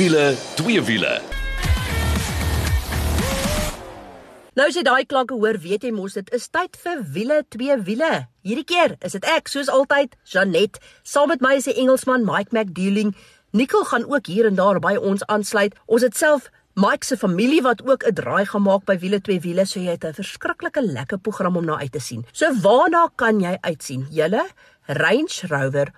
Wiele, twee wiele. Nou as jy daai klanke hoor, weet jy mos dit is tyd vir wiele twee wiele. Hierdie keer is dit ek soos altyd, Janet, saam met my is die Engelsman Mike McDealing. Nicole gaan ook hier en daar by ons aansluit. Ons het self Mike se familie wat ook 'n draai gemaak by wiele twee wiele, so jy het 'n verskriklike lekker program om na uit te sien. So waarna kan jy uitsien? Julle Range Rover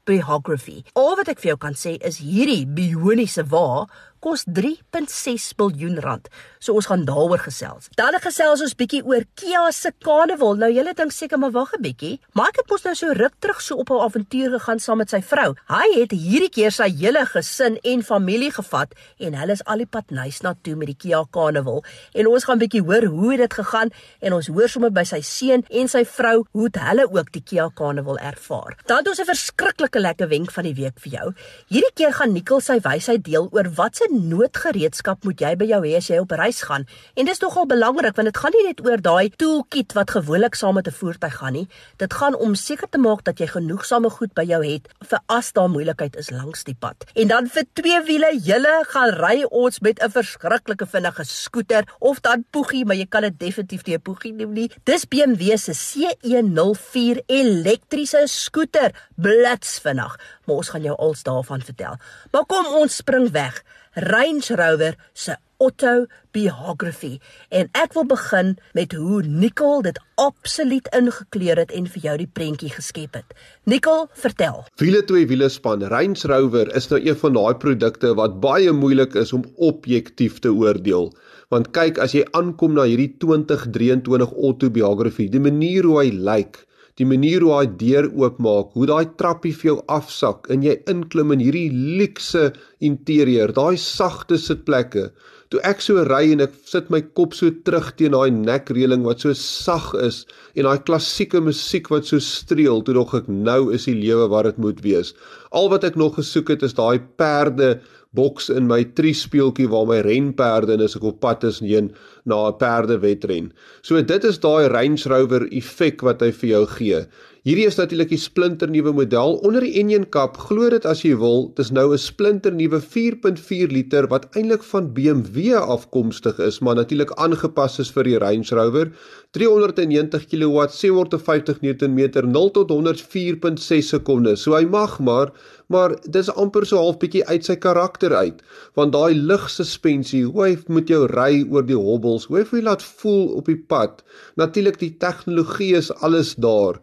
Autobiography. Al wat ek vir jou kan sê is hierdie bioniese wa kos 3.6 miljoen rand. So ons gaan daaroor gesels. Dan gesels ons bietjie oor Kia se Carnival. Nou julle dink seker maar wag 'n bietjie. Maar ek het mos nou so ruk terug so op 'n avontuur gegaan saam met sy vrou. Hy het hierdie keer sy hele gesin en familie gevat en hulle is al die pad nuus na toe met die Kia Carnival. En ons gaan bietjie hoor hoe dit gegaan en ons hoor sommer by sy seun en sy vrou hoe het hulle ook die Kia Carnival ervaar. Dan het ons 'n verskriklike lekker wenk van die week vir jou. Hierdie keer gaan Nicole sy wysheid deel oor wat se noodgereedskap moet jy by jou hê as jy op reis gaan? En dis nogal belangrik want dit gaan nie net oor daai toolkit wat gewoonlik saam met 'n voertuig gaan nie. Dit gaan om seker te maak dat jy genoegsame goed by jou het vir as daar moeilikheid is langs die pad. En dan vir twee wiele, julle gaan ry ons met 'n verskriklike vinnige skooter of dan poegie, maar jy kan dit definitief nie 'n poegie noem nie. Dis BMW se C104 elektriese skooter, blitsvinnig. Maar ons gaan jou als daarvan vertel. Maar kom ons spring weg. Range Rover se autobiography en ek wil begin met hoe Nicole dit absoluut ingekleur het en vir jou die prentjie geskep het. Nicole, vertel. Wiele twee wiele span Range Rover is nou een van daai produkte wat baie moeilik is om objektief te oordeel. Want kyk, as jy aankom na hierdie 2023 autobiography, die manier hoe hy lyk, die manier hoe hy deur oopmaak, hoe daai trappie vir jou afsak en jy inklim in hierdie luukse interieur, daai sagte sitplekke. Toe ek so ry en ek sit my kop so terug teen daai nekreëling wat so sag is en daai klassieke musiek wat so streel, toe dog ek nou is die lewe wat dit moet wees. Al wat ek nog gesoek het is daai perde boks in my triespeeltjie waar my renperde en as ek op pad is heen na 'n perdewedren. So dit is daai Range Rover effek wat hy vir jou gee. Hierdie is natuurlik die splinternuwe model onder die engine kap. Glo dit as jy wil, dis nou 'n splinternuwe 4.4 liter wat eintlik van BMW afkomstig is, maar natuurlik aangepas is vir die Range Rover. 390 kW, 750 Nm, 0 tot 104.6 sekondes. So hy mag maar, maar dis amper so half bietjie uit sy karakter uit, want daai lugsuspensie, hoe hy met jou ry oor die hobbels, hoe hy laat voel op die pad. Natuurlik die tegnologie is alles daar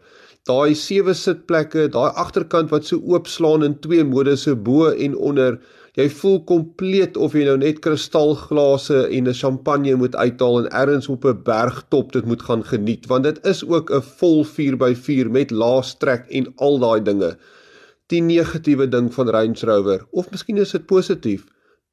daai sewe sitplekke, daai agterkant wat so oopslaan in twee modusse bo en onder. Jy voel kompleet of jy nou net kristalglase en 'n champagne moet uithaal en ergens op 'n bergtop dit moet gaan geniet, want dit is ook 'n vol 4x4 met laastrek en al daai dinge. Die negatiewe ding van Range Rover, of miskien is dit positief,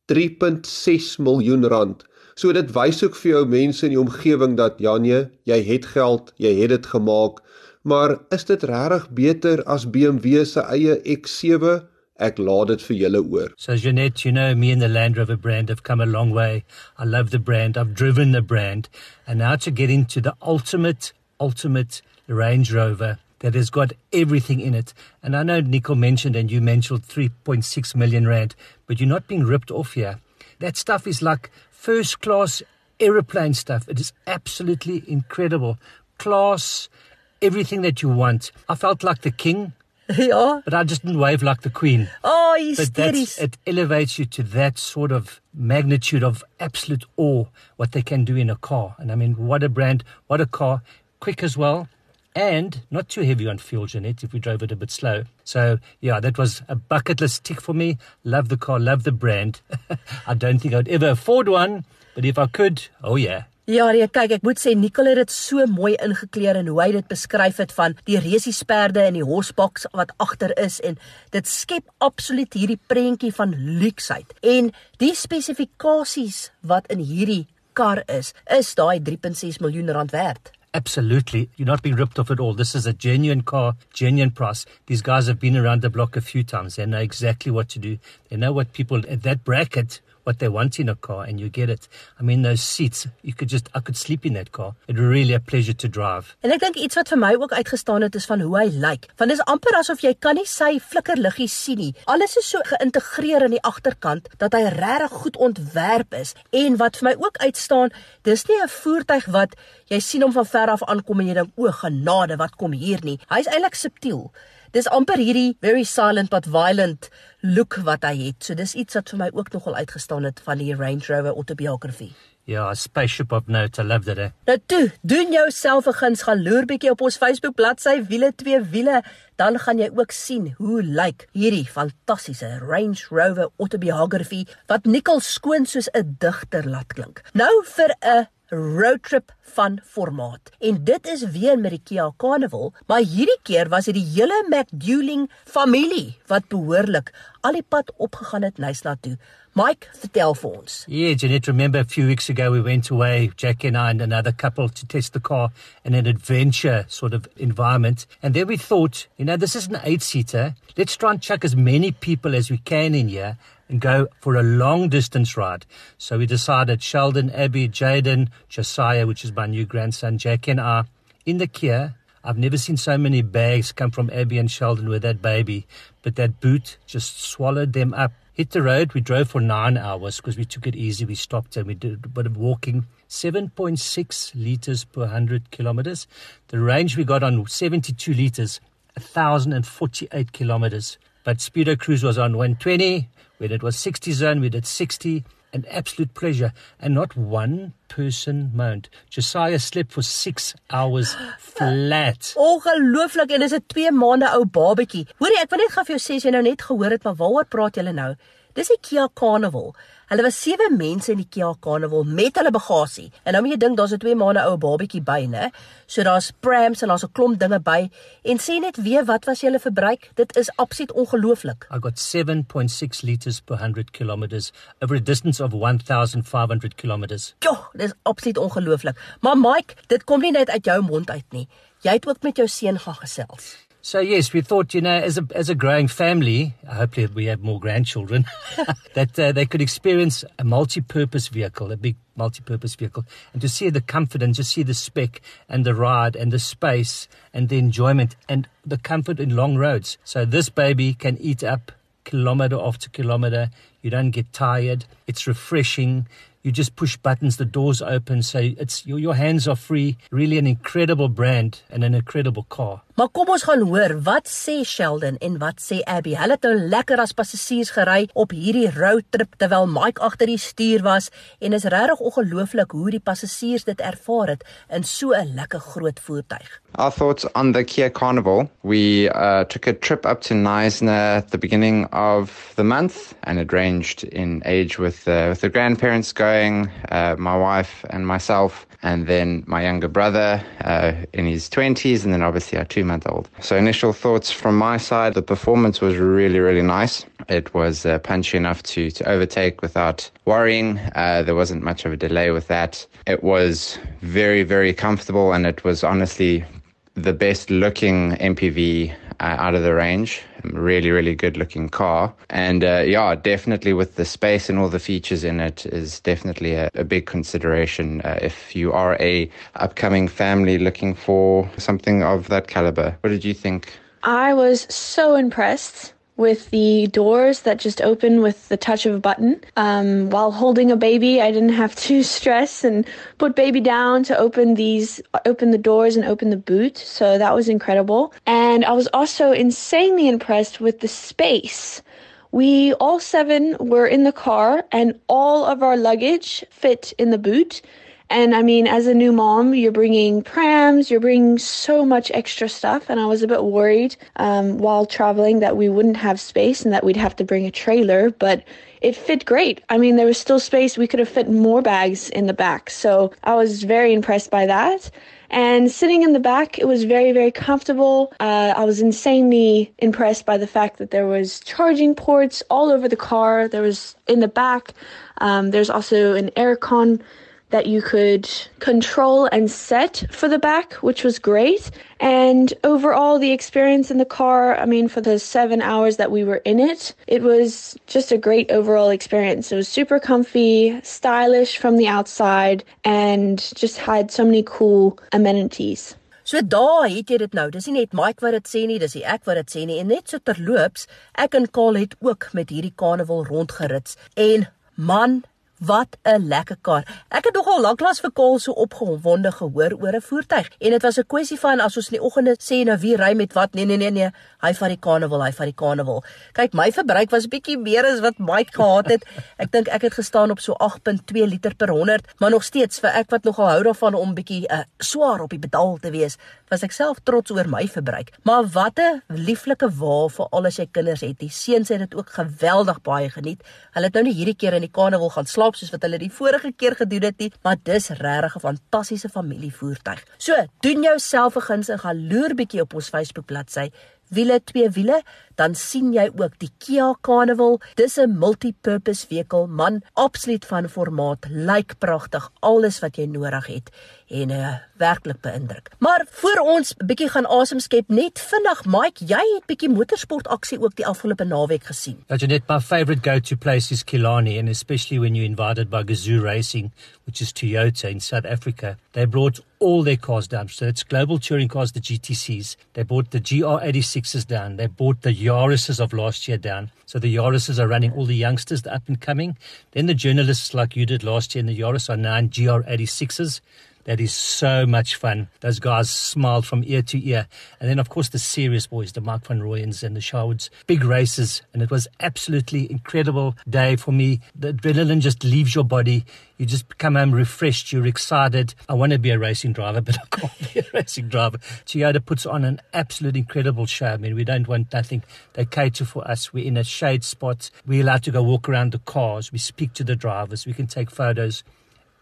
3.6 miljoen rand. So dit wys ook vir jou mense in die omgewing dat ja nee, jy het geld, jy het dit gemaak, Maar is dit regtig beter as BMW se eie X7? Ek laat dit vir julle oor. So Jeanette, you know me and the Land Rover brand have come a long way. I love the brand. I've driven the brand. And now to get into the ultimate ultimate Range Rover that has got everything in it. And I know Nico mentioned and you mentioned 3.6 million rand, but you're not being ripped off here. That stuff is like first class aeroplane stuff. It is absolutely incredible. Class everything that you want. I felt like the king. Ja. But I just didn't wave like the queen. Oh, you but that's, it elevates you to that sort of magnitude of absolute awe what they can do in a car. And I mean, what a brand, what a car, quick as well, and not too heavy on fuel, Jeanette, if we drove it a bit slow. So, yeah, that was a bucket list tick for me. Love the car, love the brand. I don't think I'd ever afford one, but if I could, oh yeah. Ja, nee, kyk, ek moet sê Nicole het dit so mooi ingekleer en hoe hy dit beskryf het van die resiesperde en die hosbox wat agter is en dit skep absoluut hierdie prentjie van luksheid. En die spesifikasies wat in hierdie kar is, is daai 3.6 miljoen rand werd. Absolutely. You're not being ripped off at all. This is a genuine car, genuine price. These guys have been around the block a few times. They know exactly what to do. They know what people at that bracket what they want in a car and you get it. I mean, those seats, you could just, I could sleep in that car. It really a pleasure to drive. En ek dink iets wat vir my ook uitgestaan het is van hoe hy lyk. Want dit is amper asof jy kan nie sy flikkerliggies sien nie. Alles is so geïntegreer in die agterkant dat hy regtig goed ontwerp is. En wat vir my ook uitstaan, dis nie 'n voertuig wat jy sien hom van ver af aankom en jy dink o, genade, wat kom hier nie. Hy's eintlik subtiel. Dis amper hierdie very silent but violent look wat hy het. So dis iets wat vir my ook nogal uitgestaan het van die Range Rover autobiography. Ja, a spaceship of note, I love that. Eh? Nou toe, doen jouself 'n guns gaan loer bietjie op ons Facebook bladsy Wiele 2 Wiele, dan gaan jy ook sien hoe lyk hierdie fantastiese Range Rover autobiography wat Nicole skoon soos 'n digter laat klink. Nou vir 'n roadtrip van formaat. En dit is weer met die Kia Carnival, maar hierdie keer was dit die hele McDouling familie wat behoorlik al die pad opgegaan het Nysna toe. Mike, vertel vir ons. Yeah, Jeanette, remember a few weeks ago we went away, Jackie and I and another couple to test the car in an adventure sort of environment. And then we thought, you know, this is an eight-seater. Let's try and chuck as many people as we can in here and go for a long distance ride. So we decided Sheldon, Abby, Jaden, Josiah, which is my new grandson, Jackie and I, in the Kia. I've never seen so many bags come from Abby and Sheldon with that baby, but that boot just swallowed them up hit the road. We drove for nine hours because we took it easy. We stopped and we did a bit of walking. 7.6 liters per 100 kilometers. The range we got on 72 liters, 1,048 kilometers. But Speedo Cruise was on 120. When it was 60 zone, we did 60. An absolute pleasure. And not one person moaned. Josiah slept for six hours flat. Ongelooflik en dis 'n 2 maande ou babatjie. Hoorie, ek wil net gou vir jou sê as jy nou net gehoor het, maar waaroor praat julle nou? Dis die Kia Carnival. Hulle was sewe mense in die Kia Carnival met hulle bagasie. En nou moet jy dink daar's 'n 2 maande ou babatjie by, né? So daar's prams en daar's 'n klomp dinge by. En sê net weer wat was julle verbruik? Dit is absoluut ongelooflik. I got 7.6 liters per 100 kilometers over a distance of 1500 kilometers. Jo, dis absoluut ongelooflik. Maar Mike, dit kom nie net uit jou mond uit nie. Jy het ook met jou seun gaan gesels. So yes, we thought, you know, as a as a growing family, hopefully we have more grandchildren, that uh, they could experience a multi-purpose vehicle, a big multi-purpose vehicle, and to see the comfort and just see the spec and the ride and the space and the enjoyment and the comfort in long roads. So this baby can eat up kilometer after kilometer. You don't get tired. It's refreshing. You just push buttons, the doors open, so it's your, your hands are free. Really an incredible brand and an incredible car. Maar kom ons gaan hoor wat sê Sheldon en wat sê Abby. Hulle het nou lekker as passasiers gery op hierdie roadtrip terwyl Mike agter die stuur was en is regtig ongelooflik hoe die passasiers dit ervaar het in so 'n lekker groot voertuig. Our thoughts on the Kia Carnival. We uh, took a trip up to Neisner at the beginning of the month and it ranged in age with, uh, with the grandparents going, uh, my wife and myself, and then my younger brother uh, in his 20s, and then obviously our two month old. So, initial thoughts from my side the performance was really, really nice. It was uh, punchy enough to, to overtake without worrying. Uh, there wasn't much of a delay with that. It was very, very comfortable, and it was honestly the best looking MPV uh, out of the range. Really, really good looking car. And uh, yeah, definitely with the space and all the features in it is definitely a, a big consideration uh, if you are a upcoming family looking for something of that caliber. What did you think? I was so impressed with the doors that just open with the touch of a button. Um, while holding a baby, I didn't have to stress and put baby down to open these, open the doors and open the boot. So that was incredible. And I was also insanely impressed with the space. We all seven were in the car and all of our luggage fit in the boot. And I mean, as a new mom, you're bringing prams, you're bringing so much extra stuff. And I was a bit worried um, while traveling that we wouldn't have space and that we'd have to bring a trailer. But it fit great. I mean, there was still space. We could have fit more bags in the back. So I was very impressed by that. And sitting in the back, it was very, very comfortable. Uh, I was insanely impressed by the fact that there was charging ports all over the car. There was in the back. Um, there's also an aircon that you could control and set for the back, which was great. And overall, the experience in the car, I mean, for the seven hours that we were in it, it was just a great overall experience. It was super comfy, stylish from the outside, and just had so many cool amenities. So daai het jy dit nou. Dis nie net Mike wat dit sê nie, dis ek wat dit sê nie. En net so terloops, ek en Kaal het ook met hierdie karnaval rondgerits. En man, Wat 'n lekker kar. Ek het nogal lanklaas vir Kaal so opgewonde gehoor oor 'n voertuig en dit was 'n kwessie van as ons in die oggende sê nou wie ry met wat? Nee nee nee nee, hy vat die Carnival, hy vat die Carnival. Kyk, my verbruik was bietjie meer as wat Mike gehad het. Ek dink ek het gestaan op so 8.2 liter per 100, maar nog steeds vir ek wat nogal hou daarvan om bietjie uh, swaar op die pedaal te wees, was ek self trots oor my verbruik. Maar wat 'n lieflike wa vir al as jy kinders het. Die seuns het dit ook geweldig baie geniet. Hulle het nou nie hierdie keer in die Carnival gaan slaap slaap soos wat hulle die vorige keer gedoen het nie, maar dis regtig 'n fantastiese familievoertuig. So, doen jouself 'n guns en gaan loer bietjie op ons Facebook bladsy wiele twee wiele, dan sien jy ook die Kia Carnival. Dis 'n multi-purpose vehicle, man, absoluut van formaat, lyk pragtig, alles wat jy nodig het en uh, werklik beïndruk. Maar voor ons 'n bietjie gaan asem skep, net vinnig, Mike, jy het bietjie motorsport aksie ook die afgelope naweek gesien. Ja, Janet, my favorite go-to place is Killarney and especially when you're invited by Gazoo Racing, which is Toyota in South Africa. They brought all their cars down. So it's global touring cars, the GTCs. They bought the GR86s down. They bought the Yaris's of last year down. So the Yaris's are running all the youngsters, the up and coming. Then the journalists like you did last year in the Yaris are in GR86s. That is so much fun. Those guys smiled from ear to ear. And then, of course, the serious boys, the Mark van Rooyens and the Sherwoods, big races. And it was absolutely incredible day for me. The adrenaline just leaves your body. You just come home refreshed. You're excited. I want to be a racing driver, but I can't be a racing driver. Toyota puts on an absolute incredible show. I mean, we don't want nothing. They cater for us. We're in a shade spot. We're allowed to go walk around the cars. We speak to the drivers. We can take photos.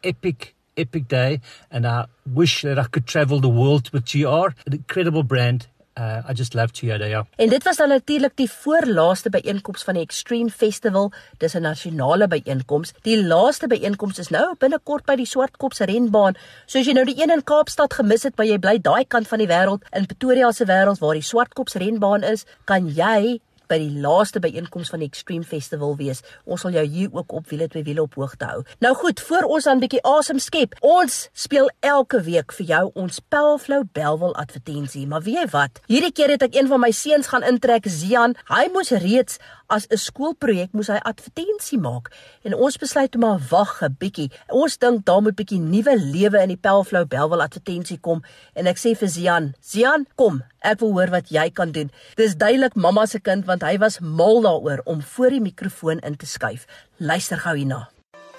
Epic epic day and I wish that I could travel the world with GR. An incredible brand. Uh, I just love Toyota, ja. En dit was dan natuurlik die voorlaaste byeenkoms van die Extreme Festival. Dis 'n nasionale byeenkoms. Die laaste byeenkoms is nou binnekort by die Swartkop se renbaan. So as jy nou die een in Kaapstad gemis het, maar jy bly daai kant van die wêreld in Pretoria se wêreld waar die Swartkop se renbaan is, kan jy by die laaste byeenkoms van die Extreme Festival wees. Ons sal jou hier ook op wiele twee wiele op hoogte hou. Nou goed, voor ons dan 'n bietjie asem skep. Ons speel elke week vir jou ons Pelflow Belwel advertensie, maar weet jy wat? Hierdie keer het ek een van my seuns gaan intrek, Zian. Hy moes reeds as 'n skoolprojek moes hy advertensie maak en ons besluit om maar wag 'n bietjie. Ons dink daar moet bietjie nuwe lewe in die Pelflow Belwel advertensie kom en ek sê vir Zian, Zian, kom, ek wil hoor wat jy kan doen. Dis duidelik mamma se kind want hy was mal daaroor om voor die mikrofoon in te skuif. Luister gou hierna.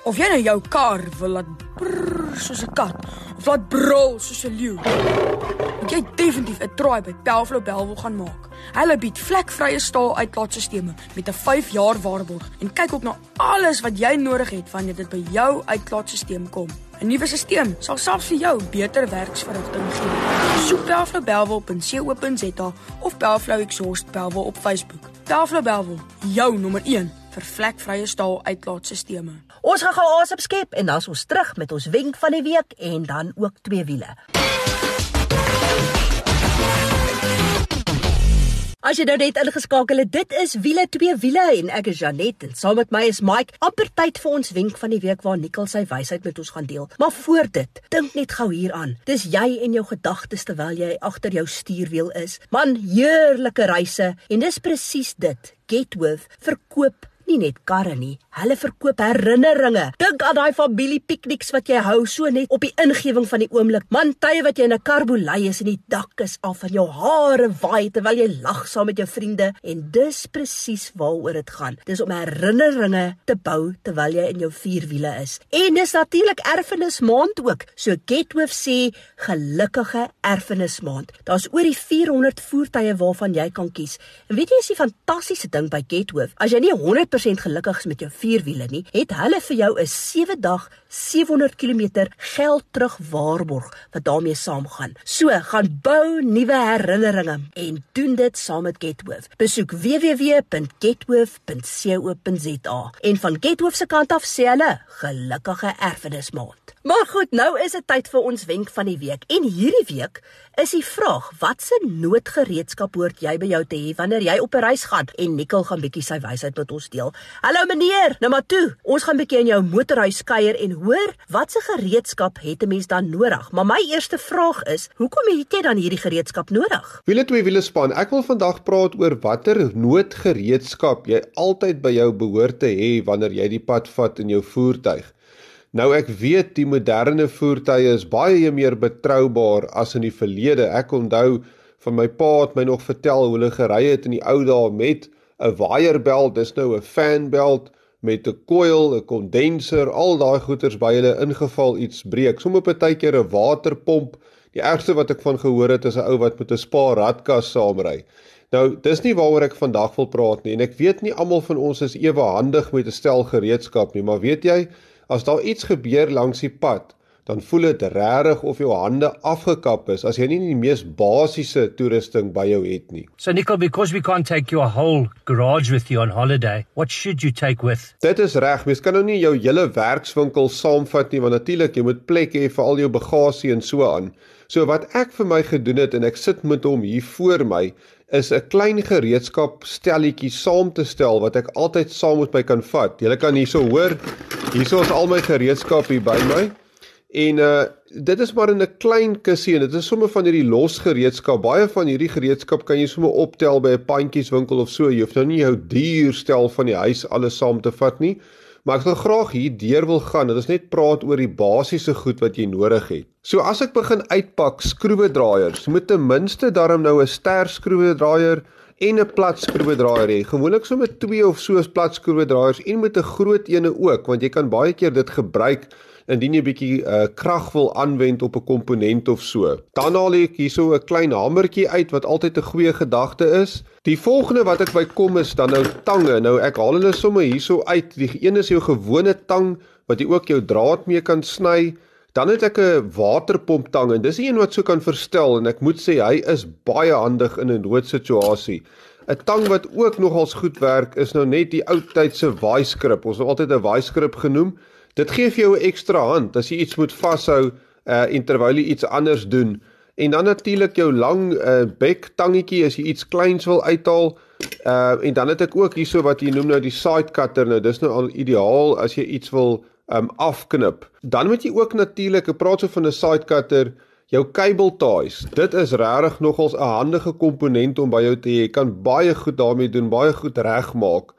Of jy nou jou kar wil laat brrr soos 'n kat of laat brul soos 'n leeu. Moet jy definitief 'n try by Pelflow Belwel gaan maak. Hulle bied vlekvrye staal uitlaatstelsels met 'n 5 jaar waarborg en kyk ook na alles wat jy nodig het wanneer dit by jou uitlaatstelsel kom. 'n Nuwe stelsel sal selfs vir jou beter werksverrigting gee. Soek Pelflow Belwel op co.za of Pelflow Exhaust Belwel op Facebook. Pelflow Belwel, jou nommer 1 vir vlekvrye staal uitlaatstelsels. Ons gaan gou asem skep en dan is ons terug met ons wenk van die week en dan ook twee wiele. As jy nou net ingeskakel het, dit is wiele twee wiele en ek is Janet en saam met my is Mike. amper tyd vir ons wenk van die week waar Nikkel sy wysheid met ons gaan deel. Maar voor dit, dink net gou hieraan. Dis jy en jou gedagtes terwyl jy agter jou stuurwiel is. Man, heerlike reise en dis presies dit. Getworth verkoop nie net karre nie, hulle verkoop herinneringe. Dink aan daai familie pikniks wat jy hou so net op die ingewing van die oomblik. Man, tye wat jy in 'n karboulei is en die dak is af en jou hare waai terwyl jy lag saam met jou vriende en dis presies waaroor dit gaan. Dis om herinneringe te bou terwyl jy in jou vierwiele is. En dis natuurlik erfenismaand ook. So Getworth sê gelukkige erfenismaand. Daar's oor die 400 voertuie waarvan jy kan kies. En weet jy is die fantastiese ding by Getworth? As jy nie 100% gelukkig is met jou vierwiele nie, het hulle vir jou 'n 7 dag 700 km geld terug waarborg wat daarmee saamgaan. So, gaan bou nuwe herinneringe en doen dit saam met Getworth. Besoek www.getworth.co.za en van Getworth se kant af sê hulle gelukkige erfenismaand. Maar goed, nou is dit tyd vir ons wenk van die week. En hierdie week is die vraag: watse noodgereedskap hoort jy by jou te hê wanneer jy op 'n reis gaan? En Nikkel gaan bietjie sy wysheid met ons deel. Hallo meneer, nou maar toe. Ons gaan bietjie in jou motorhuis kuier en hoor watse gereedskap het 'n mens dan nodig? Maar my eerste vraag is, hoekom het jy dan hierdie gereedskap nodig? Wiele twee wiele span. Ek wil vandag praat oor watter noodgereedskap jy altyd by jou behoort te hê wanneer jy die pad vat in jou voertuig. Nou ek weet die moderne voertuie is baie meer betroubaar as in die verlede. Ek onthou van my pa het my nog vertel hoe hulle gery het in die ou dae met 'n waaierbelt, dis nou 'n fanbelt met 'n koil, 'n kondenser, al daai goeters by hulle ingeval iets breek. Sommige partykeer 'n waterpomp. Die ergste wat ek van gehoor het is 'n ou wat met 'n spa radkas saamry. Nou, dis nie waaroor ek vandag wil praat nie en ek weet nie almal van ons is ewe handig met 'n stel gereedskap nie, maar weet jy, As daar iets gebeur langs die pad, dan voel dit regtig of jou hande afgekap is as jy nie die mees basiese toerusting by jou het nie. So Nicole, because we can't take your whole garage with you on holiday, what should you take with? Dit is reg, mens kan nou nie jou hele werkswinkel saamvat nie want natuurlik jy moet plek hê vir al jou bagasie en so aan. So wat ek vir my gedoen het en ek sit met hom hier voor my is 'n klein gereedskap stelletjie saam te stel wat ek altyd saam met my kan vat. Jy kan hierso hoor, hierso is al my gereedskap hier by my. En uh dit is maar in 'n klein kussie en dit is sommer van hierdie los gereedskap. Baie van hierdie gereedskap kan jy sommer optel by 'n pandjieswinkel of so. Jy hoef nou nie jou duur stel van die huis alles saam te vat nie. Maar ek wil graag hier deur wil gaan. Dit is net praat oor die basiese goed wat jy nodig het. So as ek begin uitpak skroewedraaiers, moet ten minste darm nou 'n ster skroewedraaier en 'n plat skroewedraaier hê. Gewoonlik so met 2 of so 'n plat skroewedraaiers en met 'n groot ene ook, want jy kan baie keer dit gebruik indien jy bietjie uh, krag wil aanwend op 'n komponent of so. Dan haal ek hierso 'n klein hamertjie uit wat altyd 'n goeie gedagte is. Die volgende wat ek by kom is dan nou tange. Nou ek haal hulle sommer hierso uit. Die een is jou gewone tang wat jy ook jou draad mee kan sny. Dan het ek 'n waterpomp tang en dis een wat so kan verstel en ek moet sê hy is baie handig in 'n noodsituasie. 'n Tang wat ook nogals goed werk is nou net die ou tydse waaiskrip. Ons het altyd 'n waaiskrip genoem. Dit gee vir jou 'n ekstra hand as jy iets moet vashou uh en terwyl jy iets anders doen. En dan natuurlik jou lang uh bek tangetjie as jy iets kleins wil uithaal. Uh en dan het ek ook hierso wat jy noem nou die side cutter nou. Dis nou al ideaal as jy iets wil um afknip. Dan moet jy ook natuurlik, ek praat so van 'n side cutter, jou cable ties. Dit is regtig nogals 'n handige komponent om by jou te hê. Jy kan baie goed daarmee doen, baie goed regmaak.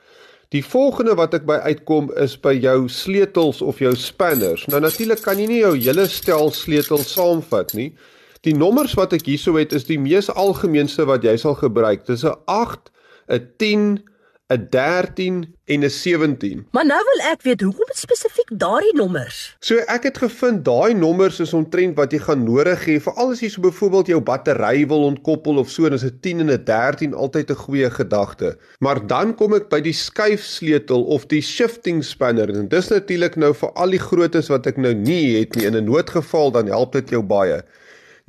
Die volgende wat ek by uitkom is by jou sleutels of jou spanners. Nou natuurlik kan jy nie jou hele stel sleutels saamvat nie. Die nommers wat ek hierso het is die mees algemeenste wat jy sal gebruik. Dis 'n 8, 'n 10, 'n 13 en 'n 17. Maar nou wil ek weet hoekom spesifiek daardie nommers? So ek het gevind daai nommers is omtrent wat jy gaan nodig hê vir alles hier so byvoorbeeld jou battery wil ontkoppel of so, dan is 'n 10 en 'n 13 altyd 'n goeie gedagte. Maar dan kom ek by die skuifsleutel of die shifting spanner en dis natuurlik nou vir al die grootes wat ek nou nie het nie in 'n noodgeval dan help dit jou baie.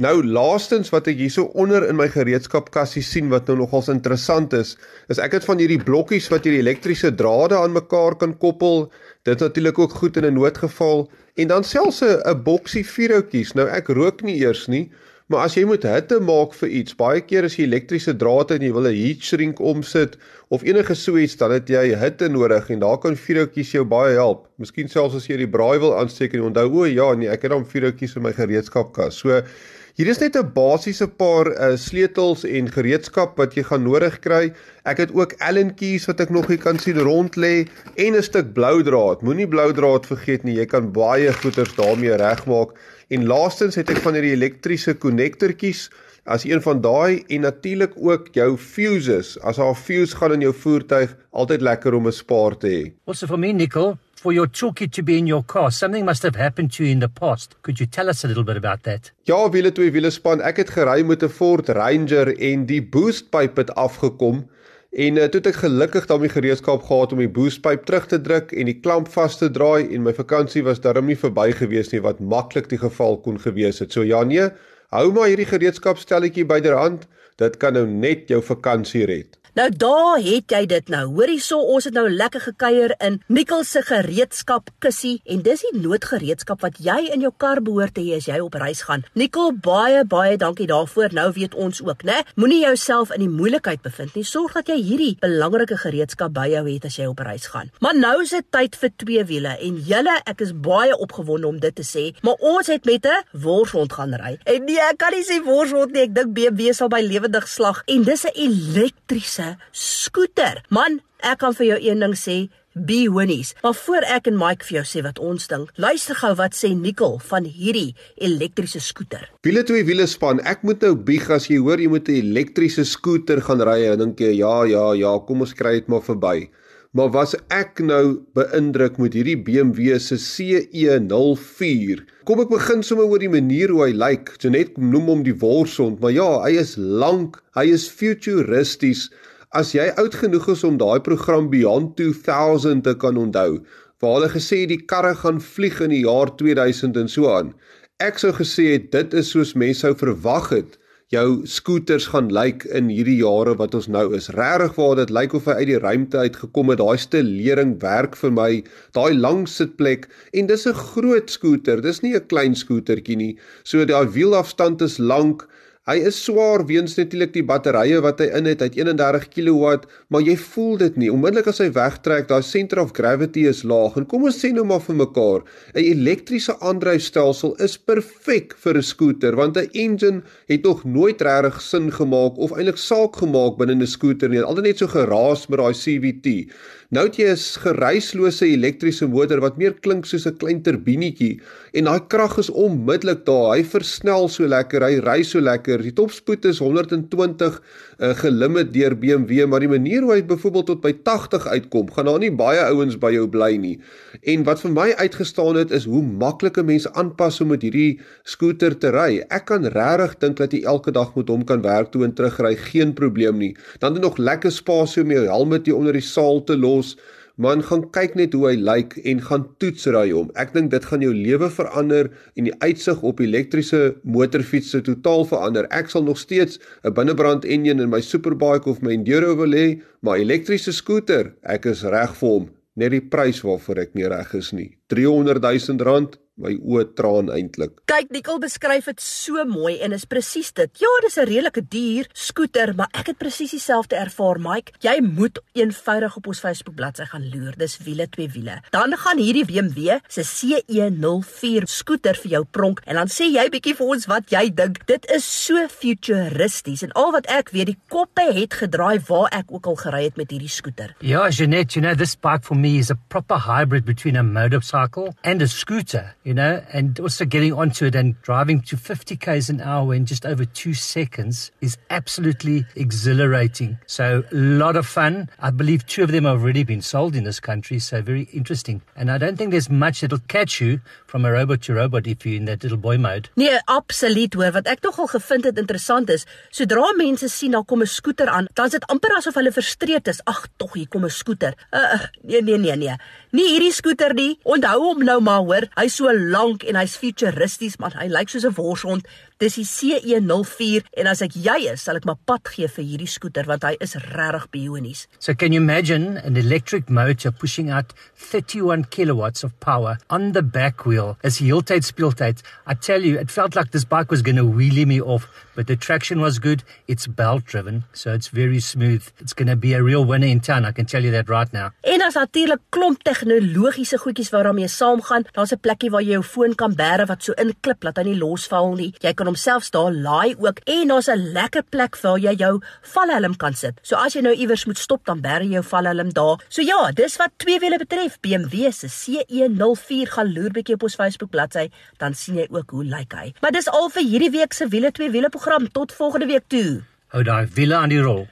Nou laastens wat ek hierso onder in my gereedskapkassie sien wat nou nogals interessant is, is ek het van hierdie blokkies wat hierdie elektriese drade aan mekaar kan koppel. Dit natuurlik ook goed in 'n noodgeval en dan selfs 'n boksie vuurhoutjies. Nou ek rook nie eers nie, maar as jy moet hitte maak vir iets, baie keer as jy elektriese drade en jy wil 'n heat shrink omsit of enige so iets, dan het jy hitte nodig en daar kan vuurhoutjies jou baie help. Miskien selfs as jy die braai wil aansteek en onthou o ja, nee, ek het dan vuurhoutjies in my gereedskapkas. So Hier is net 'n basiese paar uh, sleutels en gereedskap wat jy gaan nodig kry. Ek het ook Allen keys wat ek nog hier kan sien rond lê en 'n stuk blou draad. Moenie blou draad vergeet nie. Jy kan baie goeders daarmee regmaak. En laastens het ek van hierdie elektriese konnektortjies as een van daai en natuurlik ook jou fuses. As daar 'n fuse gaan in jou voertuig, altyd lekker om 'n spaar te hê. Also for me Nicole, for your toolkit to be in your car. Something must have happened to you in the past. Could you tell us a little bit about that? Ja, wiele twee wiele span. Ek het gery met 'n Ford Ranger en die boostpyp het afgekom. En uh, toe het ek gelukkig daarmee gereedskap gehad om die boostpyp terug te druk en die klamp vas te draai en my vakansie was darm nie verby gewees nie wat maklik die geval kon gewees het. So ja nee, hou maar hierdie gereedskapstelletjie byderhand. Dit kan nou net jou vakansie red. Nou daar het jy dit nou. Hoorie so, ons het nou lekker gekuier in Nikkel se gereedskap kussie en dis die noodgereedskap wat jy in jou kar behoort te hê as jy op reis gaan. Nikkel, baie baie dankie daarvoor. Nou weet ons ook, né? Moenie jouself in die moeilikheid bevind nie. Sorg dat jy hierdie belangrike gereedskap by jou het as jy op reis gaan. Maar nou is dit tyd vir twee wiele en julle, ek is baie opgewonde om dit te sê, maar ons het met 'n worshond gaan ry. En nee, ek kan nie sê worshond nie. Ek dink BMW sal by lewendig slag en dis 'n elektriese skooter. Man, ek kan vir jou een ding sê, be winnies. Maar voor ek en Mike vir jou sê wat ons dink, luister gou wat sê Nicole van hierdie elektriese skooter. Wiele twee wiele span. Ek moet nou bieg as jy hoor jy moet 'n elektriese skooter gaan ry en dink jy ja ja ja, kom ons kry dit maar verby. Maar was ek nou beïndruk met hierdie BMW se CE04? Kom ek begin sommer oor die manier hoe hy lyk. Jy net noem hom die worsond, maar ja, hy is lank, hy is futuristies. As jy oud genoeg is om daai program Beyond 2000 te kan onthou, waar hulle gesê die karre gaan vlieg in die jaar 2000 en so aan. Ek sou gesê het dit is soos mense sou verwag het jou skooters gaan lyk in hierdie jare wat ons nou is. Regtig waar dit lyk of hy uit die ruimte uitgekom het. Daai stelering werk vir my. Daai lang sitplek en dis 'n groot skooter. Dis nie 'n klein skootertjie nie. So daai wielafstand is lank. Hy is swaar weens natuurlik die batterye wat hy in het, hy het 31 kW, maar jy voel dit nie. Onmiddellik as hy wegtrek, daai center of gravity is laag. En kom ons sê nou maar vir mekaar, 'n elektriese aandryfstelsel is perfek vir 'n skooter want 'n engine het nog nooit regtig sin gemaak of eintlik saak gemaak binne 'n skooter nie. Altyd net so geraas met daai CVT. Nou het jy 'n geruislose elektriese motor wat meer klink soos 'n klein turbinetjie en daai krag is onmiddellik daar. Hy versnel so lekker, hy ry so lekker. Die topspoed is 120 uh, gelimit deur BMW, maar die manier hoe hy byvoorbeeld tot by 80 uitkom, gaan daar nie baie ouens by jou bly nie. En wat vir my uitgestaan het is hoe maklike mense aanpas om met hierdie skooter te ry. Ek kan regtig dink dat jy elke dag met hom kan werk toe en terug ry, geen probleem nie. Dan het nog lekker spasie om jou helm te onder die saal te los. Man gaan kyk net hoe hy lyk en gaan toetsry hom. Ek dink dit gaan jou lewe verander en die uitsig op elektriese motorfietsse totaal verander. Ek sal nog steeds 'n binnebrand enjin in my superbike of my enduro wil hê, maar elektriese skooter, ek is reg vir hom. Net die prys waarvoor ek nie reg is nie. 300 000 rand my oë traan eintlik. Kyk, Nicole beskryf dit so mooi en is presies dit. Ja, dis 'n redelike duur skooter, maar ek het presies dieselfde ervaar, Mike. Jy moet eenvoudig op ons Facebook bladsy gaan loer. Dis wiele twee wiele. Dan gaan hierdie BMW se CE04 skooter vir jou pronk en dan sê jy bietjie vir ons wat jy dink. Dit is so futuristies en al wat ek weet, die koppe het gedraai waar ek ook al gery het met hierdie skooter. Ja, Jeanette, you know this bike for me is a proper hybrid between a motorcycle and a scooter. You know, and also getting onto it and driving to 50 k's an hour in just over two seconds is absolutely exhilarating. So, a lot of fun. I believe two of them have already been sold in this country, so very interesting. And I don't think there's much that'll catch you from a robot to robot if you're in that little boy mode. Nee, absoluut hoor. Wat ek nogal gevind het interessant is, sodra mense sien daar kom 'n skooter aan, dan is dit amper asof hulle frustreerd is. Ag, tog hier kom 'n skooter. Uh, nee, nee, nee, nee. Nie hierdie skooter nie. Onthou hom nou maar hoor. Hy's so lank en hy's futuristies, maar hy lyk soos 'n worshond. Dis die CE04 en as ek jy is, sal ek maar pad gee vir hierdie skooter want hy is regtig bionies. So can you imagine an electric motor pushing out 31 kilowatts of power on the back wheel as heeltyd speeltyd? I tell you, it felt like this bike was going to wheelie me off, but the traction was good. It's belt driven, so it's very smooth. It's going to be a real winner in town, I can tell you that right now. En as natuurlik klomp tegnologiese goedjies waarmee saamgaan, daar's 'n plekkie waar jy jou foon kan bære wat so inklip dat hy nie losval nie. Jy kan homself daar laai ook en daar's 'n lekker plek waar jy jou valhelm kan sit. So as jy nou iewers moet stop, dan jy jou valhelm daar. So ja, dis wat twee wiele betref. BMW se CE04 gaan loer bietjie op ons Facebook bladsy, dan sien jy ook hoe lyk hy. Maar dis al vir hierdie week se wiele twee wiele program. Tot volgende week toe. Hou daai wiele aan die rol.